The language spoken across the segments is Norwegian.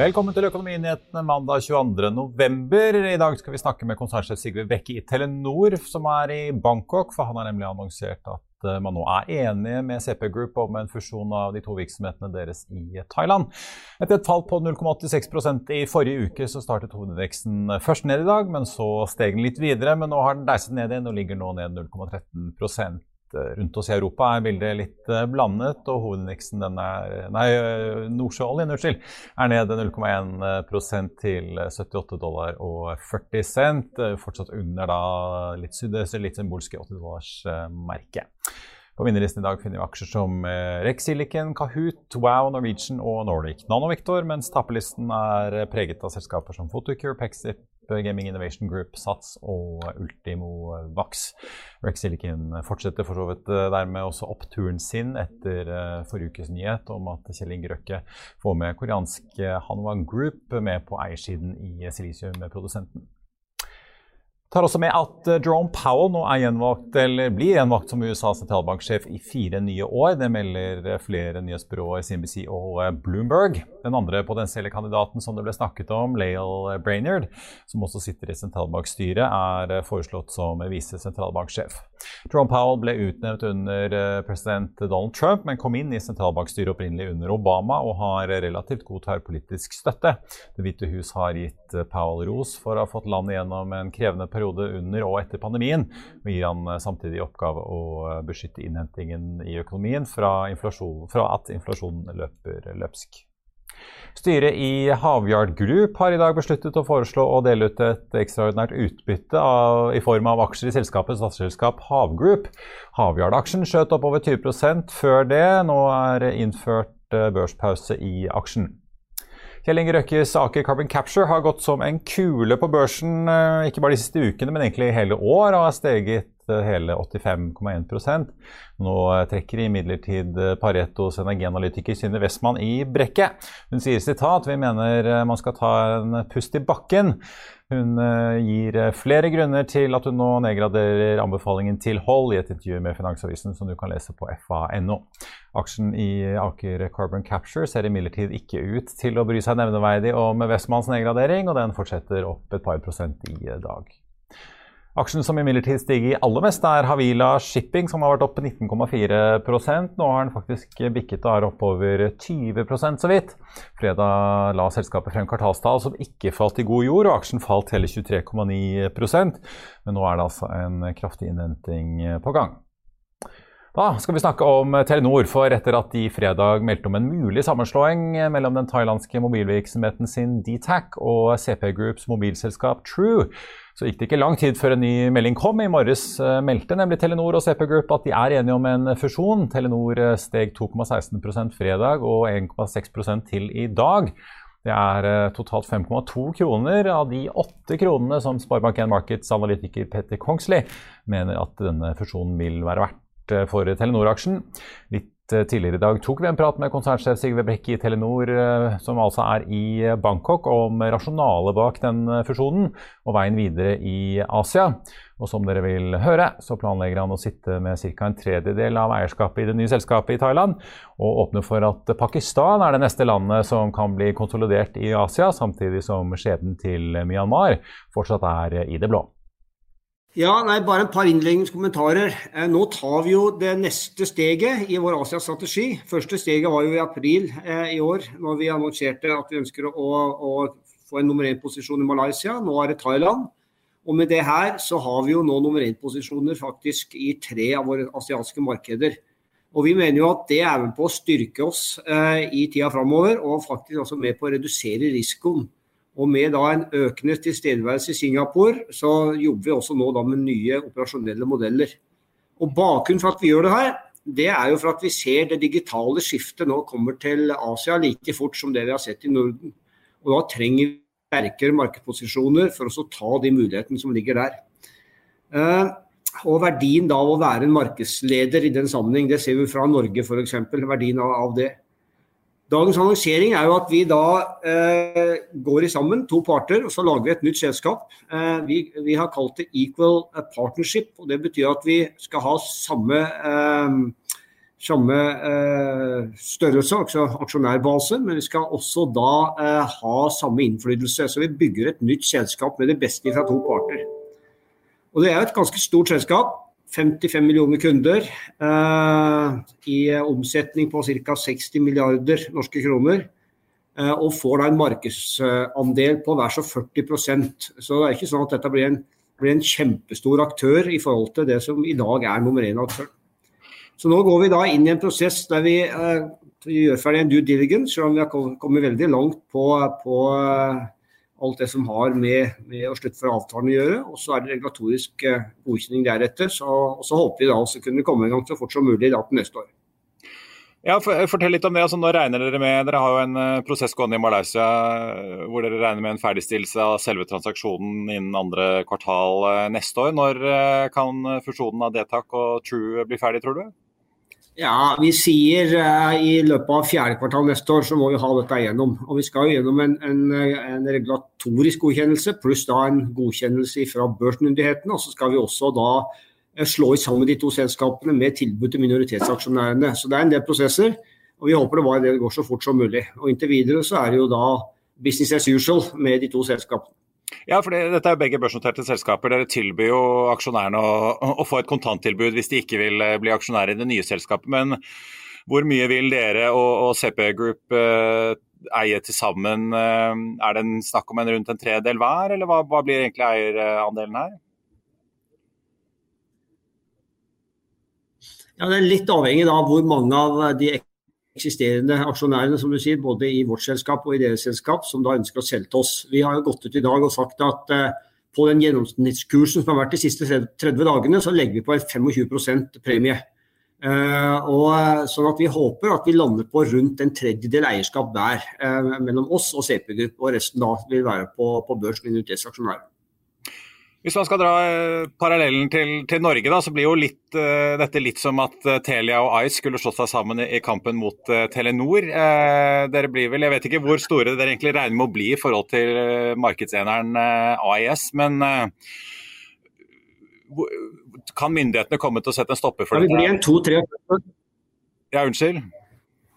Velkommen til Økonominyhetene mandag 22.11. I dag skal vi snakke med konsernsjef Sigve Bekke i Telenor, som er i Bangkok. For han har nemlig annonsert at eh, man nå er enige med CP Group om en fusjon av de to virksomhetene deres i Thailand. Etter et fall på 0,86% i forrige uke så startet hovedveksten først ned i dag, men så steg den litt videre. Men nå har den deiset ned igjen og ligger nå ned 0,13 Eh, rundt oss i Europa er bildet litt eh, blandet, og hovedindeksen den er Nei, eh, Nordsjøoljen, unnskyld, er ned 0,1% til 78 dollar og 40 cent. Fortsatt under da litt, litt symbolske 80-dollars-merket. På vinnerlisten i dag finner vi aksjer som Rex Silicon, Kahoot, Wow, Norwegian og Nordic Nanovictor, mens taperlisten er preget av selskaper som Photocure, Pexip, Gaming Innovation Group, Sats og Ultimo Vax. Rex Silicon fortsetter for så vidt eh, dermed også oppturen sin etter eh, forrige ukes nyhet om at Kjell Inge Røkke får med koreansk Hanwang Group med på eiersiden i silisiumprodusenten tar også med at eh, Jerome Powell nå er gjenvalgt, eller blir gjenvalgt som USAs sentralbanksjef i fire nye år. Det melder eh, flere nyhetsbyråer, CNBC og eh, Bloomberg. Den andre potensielle kandidaten som det ble snakket om, Lael Brainard, som også sitter i sentralbankstyret, er foreslått som vice sentralbanksjef. Jerome Powell ble utnevnt under president Donald Trump, men kom inn i sentralbankstyret opprinnelig under Obama og har relativt god tverrpolitisk støtte. Det hvite hus har gitt Powell ros for å ha fått landet gjennom en krevende periode under og etter pandemien. Og gir han samtidig samtidig oppgave å eh, beskytte innhentingen i økonomien fra, fra at inflasjonen løper løpsk. Styret i Havyard Group har i dag besluttet å foreslå å dele ut et ekstraordinært utbytte av, i form av aksjer i selskapets datterselskap Havgroup. Havyard-aksjen skjøt opp over 20% før det. Nå er innført eh, børspause i aksjen. Kjell Inge Røkkes Aker Carbon Capture har gått som en kule på børsen eh, ikke bare de siste ukene, men egentlig hele år, og har steget eh, hele 85,1 Nå eh, trekker imidlertid Paretos energianalytiker Synne Westman i brekket. Hun sier sitat vi mener man skal ta en pust i bakken. Hun gir flere grunner til at hun nå nedgraderer anbefalingen til hold i et intervju med Finansavisen, som du kan lese på fa.no. Aksjen i Aker Carbon Capture ser imidlertid ikke ut til å bry seg nevneverdig om Westmans nedgradering, og den fortsetter opp et par prosent i dag. Aksjen som imidlertid stiger aller mest, er Havila Shipping, som har vært opp 19,4% Nå har den faktisk bikket og er opp over 20% så vidt. Fredag la selskapet frem kvartalstall som ikke falt i god jord, og aksjen falt hele 23,9% Men nå er det altså en kraftig innhenting på gang. Da skal vi snakke om Telenor, for etter at de fredag meldte om en mulig sammenslåing mellom den thailandske mobilvirksomheten sin Dtac og CP Groups mobilselskap True, så gikk det ikke lang tid før en ny melding kom. I morges eh, meldte nemlig Telenor og CP Group at de er enige om en fusjon. Telenor eh, steg 2,16% fredag og 1,6% til i dag. Det er eh, totalt 5,2 kroner av de 8 kronene som Sparebank1 Markets analytiker Petter Kongsli mener at denne fusjonen vil være verdt Eh, for Telenor-aksjen. Litt eh, tidligere i dag tok vi en prat med konsernsjef Sigve Brekke i Telenor, eh, som altså er i Bangkok, om rasjonalet bak den fusjonen og veien videre i Asia. Og som dere vil høre, så planlegger han å sitte med ca. en tredjedel av eierskapet i det nye selskapet i Thailand, og åpne for at Pakistan er det neste landet som kan bli konsolidert i Asia, samtidig som skjebnen til Myanmar fortsatt er i det blå. Ja, nei, Bare et par innledningskommentarer. Eh, nå tar vi jo det neste steget i vår Asia-strategi. Første steget var jo i april eh, i år, når vi annonserte at vi ønsker å, å få en nummer én-posisjon i Malaysia. Nå er det Thailand. Og med det her så har vi jo nå nummer én-posisjoner faktisk i tre av våre asiatiske markeder. Og Vi mener jo at det er med på å styrke oss eh, i tida framover, og faktisk også med på å redusere risikoen og med da en økende tilstedeværelse i Singapore, så jobber vi også nå da med nye operasjonelle modeller. Og Bakgrunnen for at vi gjør det her, det er jo for at vi ser det digitale skiftet nå kommer til Asia like fort som det vi har sett i Norden. Og Da trenger vi sterkere markedsposisjoner for å ta de mulighetene som ligger der. Eh, og Verdien da av å være en markedsleder i den sammenheng, det ser vi fra Norge f.eks. Verdien av det. Dagens annonsering er jo at vi da eh, går i sammen, to parter, og så lager vi et nytt selskap. Eh, vi, vi, har kalt det Equal Partnership. og Det betyr at vi skal ha samme, eh, samme eh, størrelse, altså aksjonærbase, men vi skal også da eh, ha samme innflytelse. Så vi bygger et nytt selskap med det beste fra to parter. Og Det er et ganske stort selskap. 55 millioner kunder. Eh, I omsetning på ca. 60 milliarder norske kroner. Eh, og får da en markedsandel på hver så 40% Så det er ikke sånn at dette blir en, blir en kjempestor aktør i forhold til det som i dag er nummer én-aktøren. Så nå går vi da inn i en prosess der vi, eh, vi gjør ferdig en due diligence, selv om vi har kommet veldig langt på, på alt det som har med, med å slutte for avtalen å gjøre. Og så er det regulatorisk eh, godkjenning deretter. Så, og så håper vi da å kunne komme i gang så fort som mulig da til neste år. Ja, Fortell litt om det. Altså, nå regner Dere med, dere har jo en uh, prosess gående i Malaysia eh, hvor dere regner med en ferdigstillelse av selve transaksjonen innen andre kvartal neste år. Når kan fusjonen av Detac og True bli ferdig, tror du? Ja, Vi sier uh, i løpet av fjerde kvartal neste år så må vi ha dette igjennom. Og Vi skal jo gjennom en, en, en regulatorisk godkjennelse pluss da en godkjennelse fra børsmyndighetene. Og så skal vi også da slå i sammen de to selskapene med tilbud til minoritetsaksjonærene. Så det er en del prosesser. Og vi håper det, var, det går så fort som mulig. Og Inntil videre så er det jo da business as usual med de to selskapene. Ja, for det, dette er jo begge børsnoterte selskaper. Dere tilbyr jo aksjonærene å, å, få et kontanttilbud hvis de ikke vil eh, bli aksjonærer i det nye selskapet. Men hvor mye vil dere og, og CP Group eh, eie til sammen? Eh, er det en snakk om en rundt en tredel hver, eller hva, hva blir egentlig eierandelen her? Ja, Det er litt avhengig av hvor mange av de eksisterende aksjonærene som du sier, både i vårt selskap og i deres selskap, som da ønsker å selge til oss. Vi har jo gått ut i dag og sagt at uh, på den gjennomsnittskursen som har vært de siste 30 dagene, så legger vi på en 25% premie. Uh, og sånn at Vi håper at vi lander på rundt en tredjedel eierskap hver mellom oss og CP Group, og resten da vil være på, på børs minoritetsaksjonærer. Hvis man skal dra eh, parallellen til, til Norge, da, så blir jo litt, uh, dette litt som at uh, Telia og Ice skulle slått seg sammen i, i kampen mot uh, Telenor. dere blir vel, Jeg vet ikke hvor store dere egentlig regner med å bli i forhold til markedseneren AIS, men kan myndighetene komme til å sette en stopper for ja, vi blir en 2-43 Ja, unnskyld?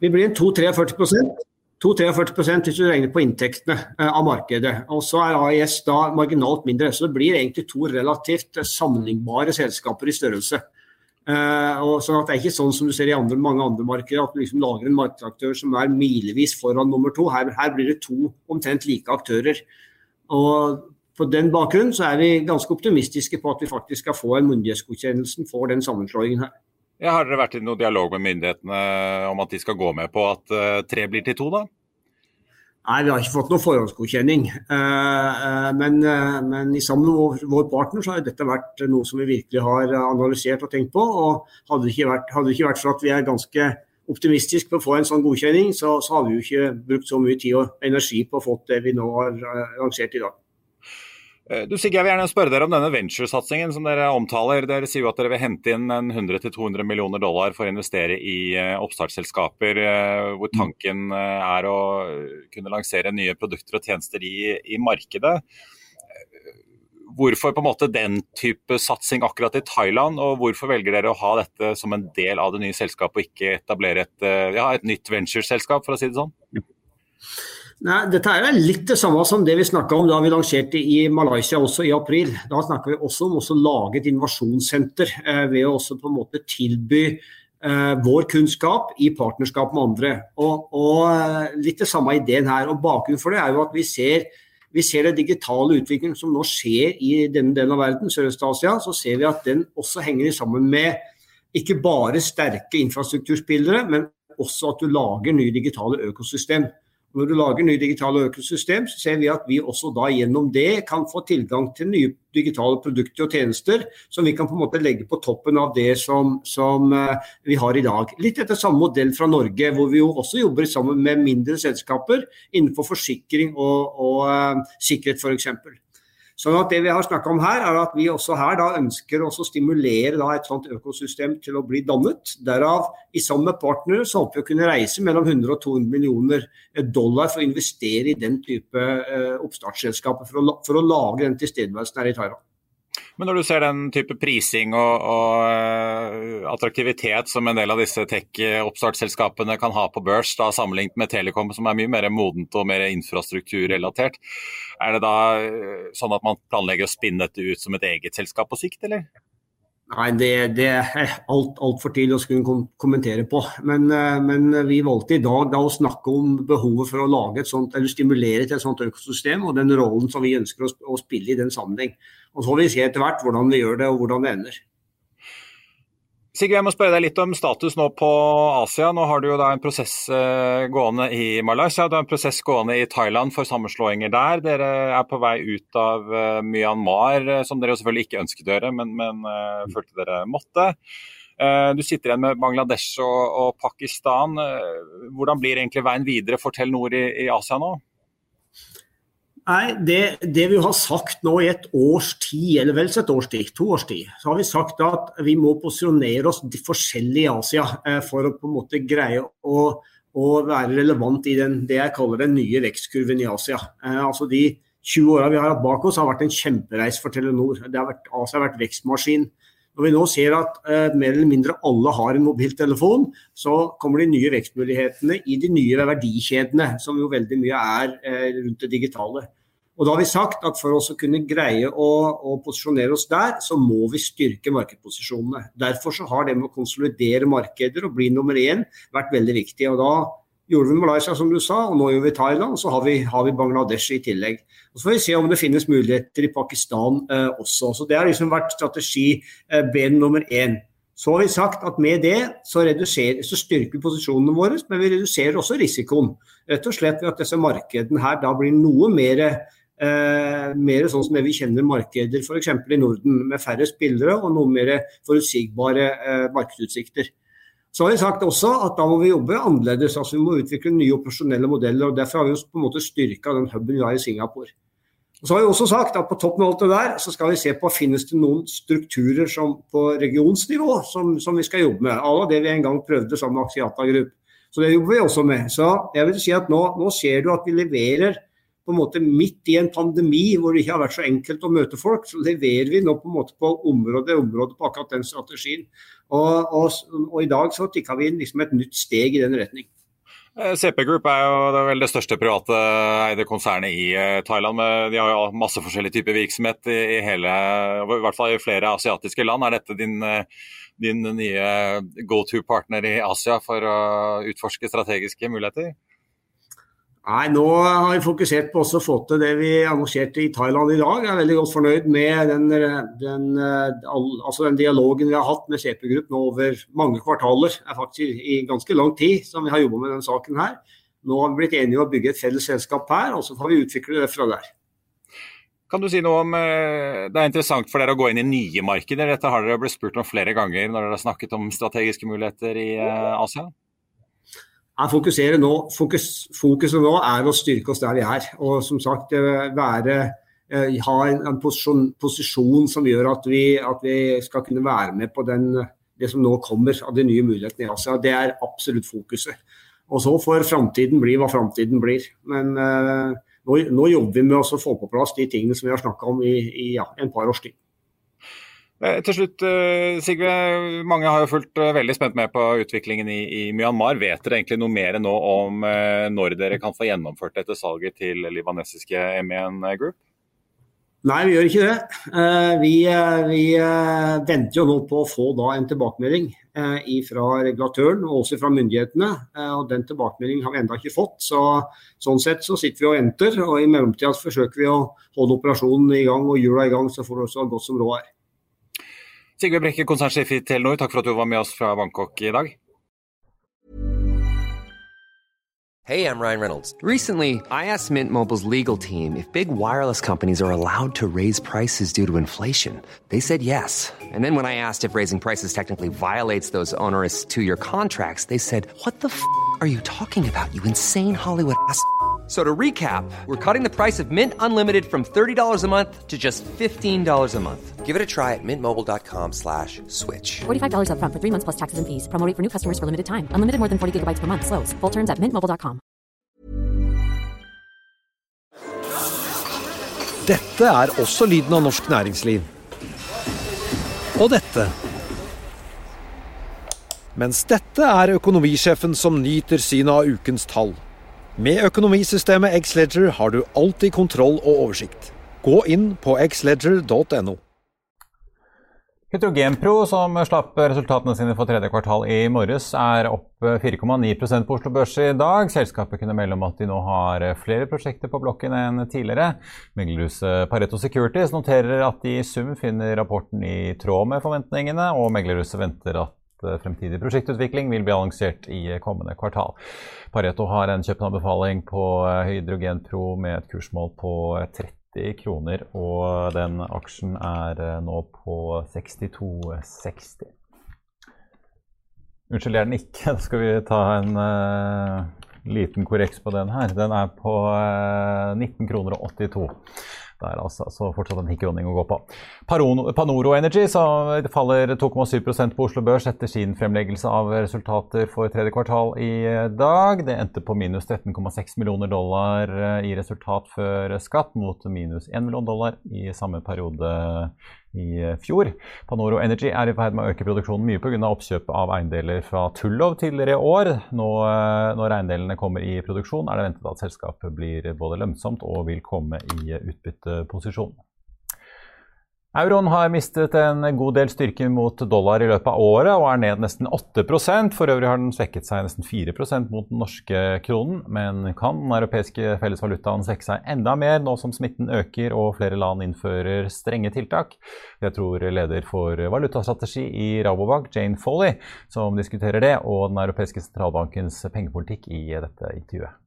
Vi blir en 2-43 2-43 hvis du regner på inntektene eh, av markedet. Og så er AIS da marginalt mindre. Så det blir egentlig to relativt sammenlignbare selskaper i størrelse. Uh, og sånn at Det er ikke sånn som du ser i andre, mange andre markeder, at du liksom lager en markedsaktør som er milevis foran nummer to. Her, her, blir det to omtrent like aktører. Og På den bakgrunn så er vi ganske optimistiske på at vi faktisk skal få en myndighetsgodkjennelse for den sammenslåingen her. Ja, har dere vært i noen dialog med myndighetene om at de skal gå med på at uh, tre blir til to, da? Nei, vi har ikke fått noen forhåndsgodkjenning. Uh, uh, men, men, sammen med vår, partner så har dette vært noe som vi virkelig har analysert og tenkt på. og Hadde det ikke vært, det ikke vært for at vi er ganske optimistiske på å få en sånn godkjenning, så, så hadde vi jo ikke brukt så mye tid og energi på å få det vi nå har lansert i dag. Eh, du Sigge, Jeg vil gjerne spørre dere om denne venturesatsingen som dere omtaler. Dere sier jo at dere vil hente inn 100-200 millioner dollar for å investere i eh, oppstartsselskaper, eh, hvor mm. tanken er å kunne lansere nye produkter og tjenester i, i markedet. Hvorfor på en måte den type satsing akkurat i Thailand, og hvorfor velger dere å ha dette som en del av det nye selskapet, og ikke etablere et, ja, et nytt ventureselskap, for å si det sånn? Nei, Dette er litt det samme som det vi snakka om da vi lanserte i Malaysia også i april. Da snakka vi også om å lage et innovasjonssenter eh, ved å også på en måte tilby eh, vår kunnskap i partnerskap med andre. Og, og eh, Litt det samme ideen her. og Bakgrunnen for det er jo at vi ser, vi ser det digitale utviklingen som nå skjer i denne delen av verden, Sørøst-Asia. Så ser vi at den også henger sammen med ikke bare sterke infrastrukturspillere, men også at du lager nye digitale økosystem. Når du lager nye digitale økosystem, så ser vi at vi også da gjennom det kan få tilgang til nye digitale produkter og tjenester som vi kan på en måte legge på toppen av det som, som uh, vi har i dag. Litt etter samme modell fra Norge, hvor vi jo også jobber sammen med mindre selskaper innenfor forsikring og, og uh, sikkerhet f.eks. Sånn at Det vi har snakka om her, er at vi også her da ønsker å stimulere da et sånt økosystem til å bli dannet. Derav, i sammen med partnere, så håper vi å kunne reise mellom 100 og 200 millioner dollar for å investere i den type eh, oppstartsselskaper, for, for, å lage den tilstedeværelsen her i Thailand. Men når du ser den type prising og, og uh, attraktivitet som en del av disse tech-oppstartsselskapene kan ha på børs, da, sammenlignet med Telekom, som er mye mer modent og mer infrastrukturrelatert, er det da uh, sånn at man planlegger å spinne dette ut som et eget selskap på sikt, eller? Nei, det, det er alt, altfor tidlig å skulle kommentere på. Men, uh, men, vi valgte i dag da å snakke om behovet for å lage et sånt, eller stimulere til et sånt økosystem, og den rollen som vi ønsker å spille i den sammenheng. Og Så får vi se etter hvert hvordan vi gjør det og hvordan det ender. Sigurd, jeg må spørre deg litt om status nå på Asia. Nå har du jo da en prosess eh, gående i Malaysia, du har en prosess gående i Thailand for sammenslåinger der. Dere er på vei ut av eh, Myanmar, eh, som dere jo selvfølgelig ikke ønsket å gjøre, men, men uh, følte dere måtte. Du sitter igjen med Bangladesh og, og Pakistan. Hvordan blir egentlig veien videre for Telenor i, i Asia nå? Nei, det, det, vi har sagt nå i et års tid, eller vel et års tid, to års tid, så har vi sagt at vi må posisjonere oss forskjellige i Asia eh, for å på en måte greie å, å være relevant i den, det jeg kaller den nye vekstkurven i Asia. Eh, altså De 20 åra vi har hatt bak oss har vært en kjempereis for Telenor. Har vært, Asia har vært vekstmaskin. Når vi nå ser at eh, mer eller mindre alle har en mobiltelefon, så kommer de nye vekstmulighetene i de nye verdikjedene, som jo veldig mye er eh, rundt det digitale. Og da har vi sagt at For å kunne greie å, å, posisjonere oss der, så må vi styrke markedsposisjonene. Derfor så har det med å konsolidere markeder og bli nummer én vært veldig viktig. og Da gjorde vi Malaysia, som du sa, og nå gjør vi Thailand. Så har vi, har vi Bangladesh i tillegg. Og Så får vi se om det finnes muligheter i Pakistan eh, også. Så Det har liksom vært strategi eh, ben nummer én. Så har vi sagt at med det så, så styrker vi posisjonene våre, men vi reduserer også risikoen. Rett og slett ved at disse markedene her da blir noe mer, eh, mer sånn som det vi kjenner markeder f.eks. i Norden, med færre spillere og noe mer forutsigbare eh, markedsutsikter. Så har vi sagt også at da må vi jobbe annerledes. altså Vi må utvikle nye operasjonelle modeller. og Derfor har vi på en måte styrka den huben vi har i Singapore. Og så har vi også sagt at På toppen av alt det der så skal vi se på finnes det noen strukturer som på regionsnivå som, som vi skal jobbe med. Alle det vi en gang prøvde sammen med Axiata Group. Så det jobber vi også med. Så jeg vil si at nå, nå ser du at vi leverer på en måte midt i en pandemi hvor det ikke har vært så enkelt å møte folk, så leverer vi nå på en måte på område område på akkurat den strategien. Og, og, og i dag så tikka vi inn liksom et nytt steg i den retning. Eh, CP Group er jo det, vel det største private eide konsernet i Thailand, Thailand. de har jo masse forskjellige typer virksomhet i, hele, i hvert fall i flere asiatiske land. Er dette din, eh, din nye go to-partner i Asia for å utforske strategiske muligheter? Nei, Nå har vi fokusert på å få til det vi annonserte i Thailand i dag. Jeg er veldig godt fornøyd med den, den, altså den dialogen vi har hatt med CP Group nå over mange kvartaler. Er faktisk i ganske lang tid som vi har jobba med denne saken her. Nå har vi blitt enige om å bygge et felles selskap her, og så får vi utvikle det fra der. Kan du si noe om, eh, Det er interessant for dere å gå inn i nye markeder. Dette har dere blitt spurt om flere ganger når dere har snakket om strategiske muligheter i eh, Asia? Jeg nå, fokus, fokuset nå er å styrke oss der vi er. Og som sagt eh, være, eh, ha en, en posisjon, posisjon, som gjør at vi, at vi, skal kunne være med på den, det som nå kommer av de nye mulighetene i Asia. Det er absolutt fokuset. Og så får framtiden bli hva framtiden blir. Men uh, nå, nå, jobber vi med å få på plass de tingene som vi har snakka om i, i ja, en par års tid. Eh, til slutt, eh, Sigve. Mange har jo fulgt eh, veldig spent med på utviklingen i, i, Myanmar. Vet dere egentlig noe mer nå om når dere kan få gjennomført dette salget til libanesiske M1 Group? Nei, vi gjør ikke det. Vi, vi venter jo nå på å få en tilbakemelding fra regulatøren og også fra myndighetene. og Den tilbakemeldingen har vi ennå ikke fått. så Sånn sett så sitter vi og venter. og I mellomtida forsøker vi å holde operasjonen i gang og hjula i gang, så får det også godt som råd er. Sigve Brekke, konsernsjef i Telenor, takk for at du var med oss fra Bangkok i dag. Hey, I'm Ryan Reynolds. Recently, I asked Mint Mobile's legal team if big wireless companies are allowed to raise prices due to inflation. They said yes. And then when I asked if raising prices technically violates those onerous two-year contracts, they said, "What the f*** are you talking about? You insane Hollywood ass." So to recap, we're cutting the price of Mint Unlimited from $30 a month to just $15 a month. Give it a try at mintmobile.com slash switch. $45 up front for three months plus taxes and fees. Promo for new customers for limited time. Unlimited more than 40 gigabytes per month. Slows. Full terms at mintmobile.com. Dette er også lyden av norsk næringsliv. Og dette. Mens dette er økonomisjefen som nyter synet av ukens tall. Med økonomisystemet Xledger har du alltid kontroll og oversikt. Gå inn på xledger.no. Hydrogenpro, som slapp resultatene sine for tredje kvartal i morges, er opp 4,9% på Oslo Børs i dag. Selskapet kunne melde om at de nå har flere prosjekter på blokken enn tidligere. Meglerhuset Pareto Securities noterer at de i sum finner rapporten i tråd med forventningene, og meglerhuset venter at fremtidig prosjektutvikling vil bli annonsert i kommende kvartal. Pareto har en kjøpsanbefaling på Hydrogen Pro med et kursmål på 30 kroner, og den aksjen er eh, nå på 62,60. Unnskyld, jeg er den ikke. Da skal vi ta en uh, liten korreks på den her. Den er på uh, 19 kroner og 82. Det er altså, så fortsatt en hikkroning å gå på. Panoro Energy faller 2,7% på Oslo Børs etter sin fremleggelse av resultater for tredje kvartal i dag. Det endte på minus 13,6 millioner dollar eh, i resultat før skatt, mot minus 1 million dollar i samme periode i eh, fjor. Panoro Energy er i ferd med å øke produksjonen mye pga. oppkjøpet av eiendeler fra Tullov tidligere i år. Nå, eh, når eiendelene kommer i produksjon, er det ventet at selskapet blir både lønnsomt og vil komme i utbytteposisjon. Euroen har mistet en god del styrke mot dollar i løpet av året og er ned nesten 8% For øvrig har den svekket seg nesten 4% mot den norske kronen. Men kan den europeiske fellesvalutaen svekke seg enda mer nå som smitten øker og flere land innfører strenge tiltak? Jeg tror leder for valutastrategi i Rabobank, Jane Foley, som diskuterer det, og den europeiske sentralbankens pengepolitikk i dette intervjuet.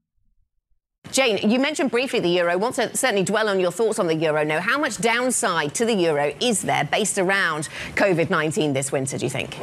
Jane, you mentioned briefly the euro. I want to certainly dwell on your thoughts on the euro now. How much downside to the euro is there based around COVID 19 this winter, do you think?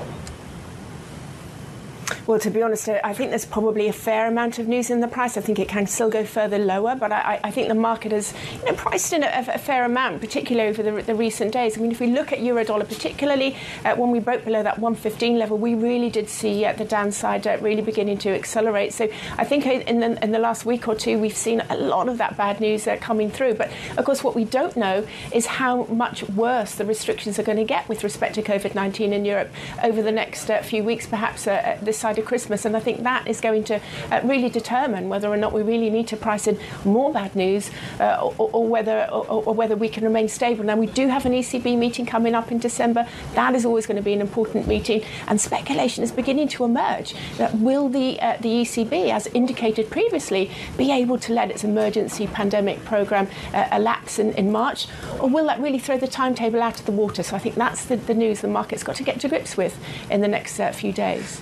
Well, to be honest, I think there's probably a fair amount of news in the price. I think it can still go further lower, but I, I think the market has you know, priced in a, a, fair amount, particularly over the, the, recent days. I mean, if we look at euro dollar, particularly uh, when we broke below that 115 level, we really did see uh, the downside uh, really beginning to accelerate. So I think in the, in the last week or two, we've seen a lot of that bad news uh, coming through. But of course, what we don't know is how much worse the restrictions are going to get with respect to COVID 19 in Europe over the next uh, few weeks, perhaps uh, this Christmas. And I think that is going to uh, really determine whether or not we really need to price in more bad news uh, or, or, whether or, or, whether we can remain stable. Now we do have an ECB meeting coming up in December. That is always going to be an important meeting, and speculation is beginning to emerge that will the uh, the ECB, as indicated previously, be able to let its emergency pandemic program uh, elapse in, in March, or will that really throw the timetable out of the water? So I think that's the, the news the market's got to get to grips with in the next uh, few days.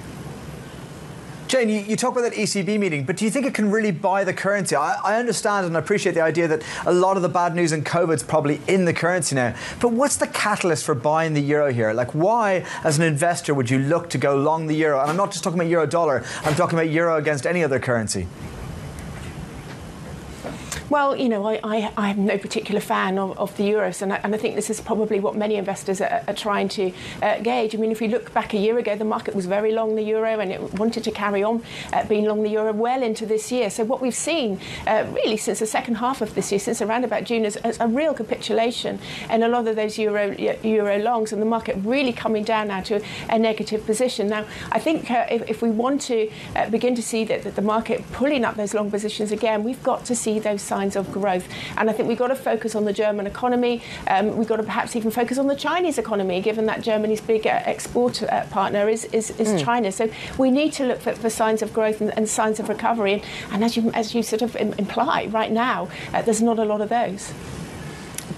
Jane, you, you, talk about that ECB meeting, but do you think it can really buy the currency? I, I, understand and appreciate the idea that a lot of the bad news in COVID is probably in the currency now. But what's the catalyst for buying the euro here? Like, why, as an investor, would you look to go long the euro? And I'm not just talking about euro dollar, I'm talking about euro against any other currency. Well, you know, I, I, I am no particular fan of, of the euros, and I, and I, think this is probably what many investors are, are trying to uh, gauge. I mean, if you look back a year ago, the market was very long the euro, and it wanted to carry on uh, being long the euro well into this year. So what we've seen uh, really since the second half of this year, since around about June, is, is, a real capitulation and a lot of those euro euro longs, and the market really coming down now to a negative position. Now, I think uh, if, if, we want to uh, begin to see that, that the market pulling up those long positions again, we've got to see those signs signs of growth. And I think we've got to focus on the German economy. Um, we've got to perhaps even focus on the Chinese economy, given that Germany's big uh, export uh, partner is, is, is mm. China. So we need to look for, for signs of growth and, and, signs of recovery. And, and, as, you, as you sort of imply, right now, uh, there's not a lot of those.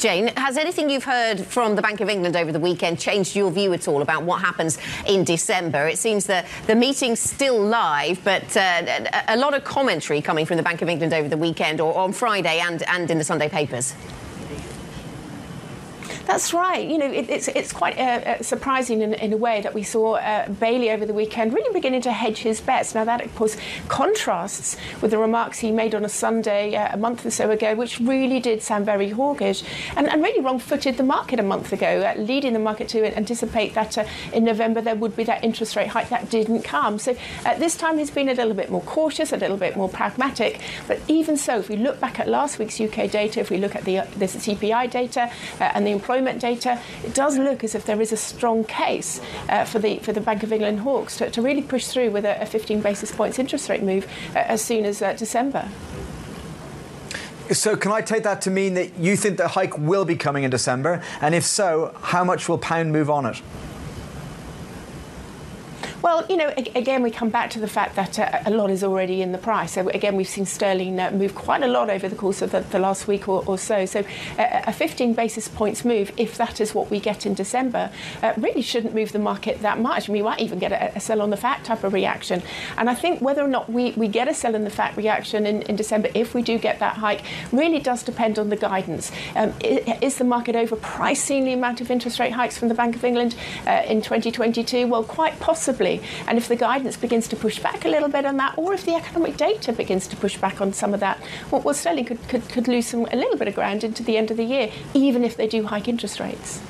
Jane, has anything you've heard from the Bank of England over the weekend changed your view at all about what happens in December? It seems that the meeting's still live, but uh, a lot of commentary coming from the Bank of England over the weekend or on Friday and, and in the Sunday papers. That's right. You know, it, it's it's quite uh, uh, surprising in, in, a way that we saw uh, Bailey over the weekend really beginning to hedge his bets. Now that of course contrasts with the remarks he made on a Sunday uh, a month or so ago, which really did sound very hawkish and, and really wrong-footed the market a month ago, uh, leading the market to anticipate that uh, in November there would be that interest rate hike that didn't come. So at this time he's been a little bit more cautious, a little bit more pragmatic. But even so, if we look back at last week's UK data, if we look at the, the CPI data and the employment employment data, it does look as if there is a strong case uh, for the for the Bank of England hawks to, to really push through with a, a 15 basis points interest rate move uh, as soon as uh, December. So, can I take that to mean that you think the hike will be coming in December? And if so, how much will pound move on it? Well, you know, again, we come back to the fact that uh, a lot is already in the price. So again, we've seen sterling uh, move quite a lot over the course of the, the last week or, or, so. So a 15 basis points move, if that is what we get in December, uh, really shouldn't move the market that much. We might even get a, a, sell on the fat type of reaction. And I think whether or not we, we get a sell on the fat reaction in, in December, if we do get that hike, really does depend on the guidance. Um, is the market overpricing the amount of interest rate hikes from the Bank of England in 2022? Well, quite possibly. And if the guidance begins to push back a little bit on that, or if the economic data begins to push back on some of that, well, well sterling could, could, could lose some, a little bit of ground into the end of the year, even if they do hike interest rates.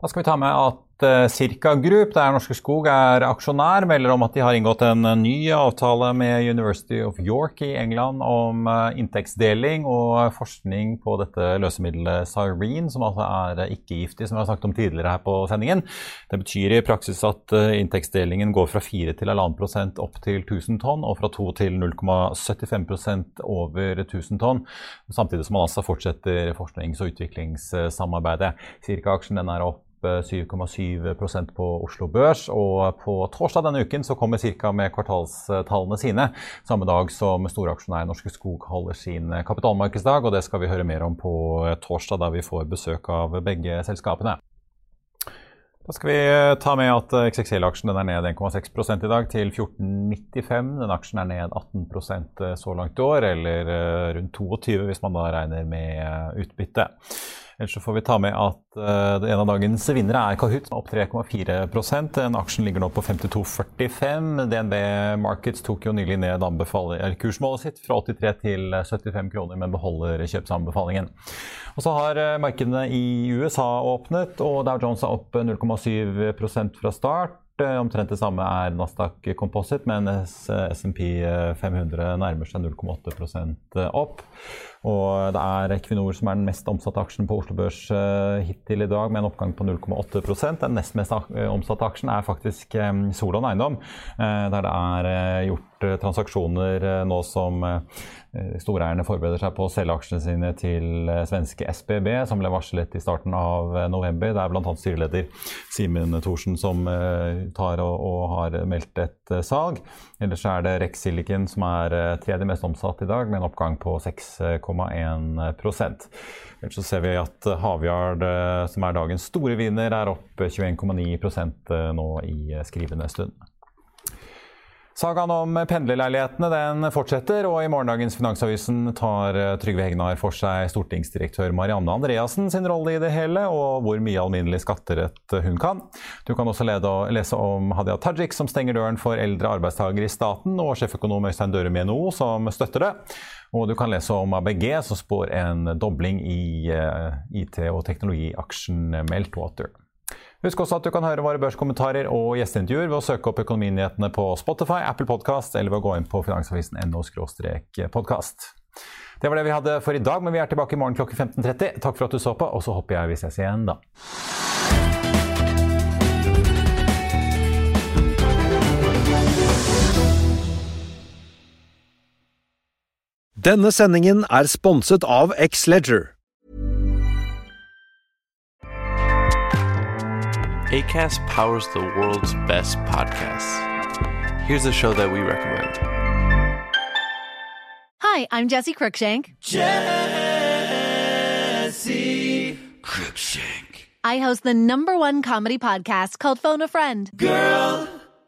Da skal vi ta med at Circa Group, der Norske Skog er aksjonær, melder om at de har inngått en ny avtale med University of York i England om eh, inntektsdeling og forskning på dette løsemiddelet Cyrene, som altså er ikke-giftig, som vi har sagt om tidligere her på sendingen. Det betyr i praksis at eh, inntektsdelingen går fra 4 til 1,5% opp til 1000 tonn, og fra 2 til 0,75 prosent over 1000 tonn. Samtidig som man altså fortsetter forsknings- og utviklingssamarbeidet. Circa-aksjen er opp 7,7% på Oslo Børs. Og på torsdag denne uken så kommer Cirka med kvartalstallene sine. Samme dag som storaksjonær Norske Skog holder sin kapitalmarkedsdag. Og det skal vi høre mer om på torsdag, da vi får besøk av begge selskapene. Da skal vi ta med at XXL-aksjen er ned 1,6 i dag, til 14,95. Den aksjen er ned 18% så langt i år, eller rundt 22 hvis man da regner med utbytte. Ellers så får vi ta med at uh, en av dagens vinnere er Kahoot, opp 3,4% Den Aksjen ligger nå på 52,45. DNB Markets tok jo nylig ned kursmålet sitt fra 83 til 75 kroner, men beholder kjøpsanbefalingen. Og så har uh, markedene i USA åpnet, og Dow Jones er opp 0,7% fra start. Omtrent det samme er Nasdaq Composite, men SMP 500 nærmer seg 0,8% opp. Og det er Equinor som er den mest omsatte aksjen på Oslo Børs uh, hittil i dag, med en oppgang på 0,8% Den nest mest eh, omsatte aksjen er faktisk um, Solon Eiendom, der det er gjort transaksjoner nå som storeierne forbereder seg på å selge aksjene sine til svenske SBB, som ble varslet i starten av november. Det er bl.a. styreleder Simen Thorsen som tar og, og har meldt et salg. Ellers er det Rex Silicon som er tredje mest omsatt i dag, med en oppgang på 6,5 Ellers så ser vi at Havyard, eh, som er dagens store vinner, er opp 21,9 eh, nå i skrivende stund. Sagaen om pendlerleilighetene den fortsetter, og i morgendagens Finansavisen tar eh, Trygve Hegnar for seg stortingsdirektør Marianne Andreassen sin rolle i det hele, og hvor mye alminnelig skatterett hun kan. Du kan også lese om Hadia Tajik som stenger døren for eldre arbeidstakere i staten, og sjeføkonom Øystein Dørum i NHO som støtter det. Og du kan lese om ABG som spår en dobling i eh, IT- og teknologiaksjen Meltwater. Husk også at du kan høre våre børskommentarer og gjesteintervjuer ved å søke opp Økonominyhetene på Spotify, Apple Podcast eller ved å gå inn på finansavisen.no podkast. Det var det vi hadde for i dag, men vi er tilbake i morgen klokken 15.30. Takk for at du så på, og så håper jeg vi ses igjen da. Denne sendingen er sponset av X-Leger. ACAST powers the world's best podcasts. Here's a show that we recommend. Hi, I'm Jesse Cruikshank. Jesse Cruikshank. I host the number one comedy podcast called Phone a Friend. Girl,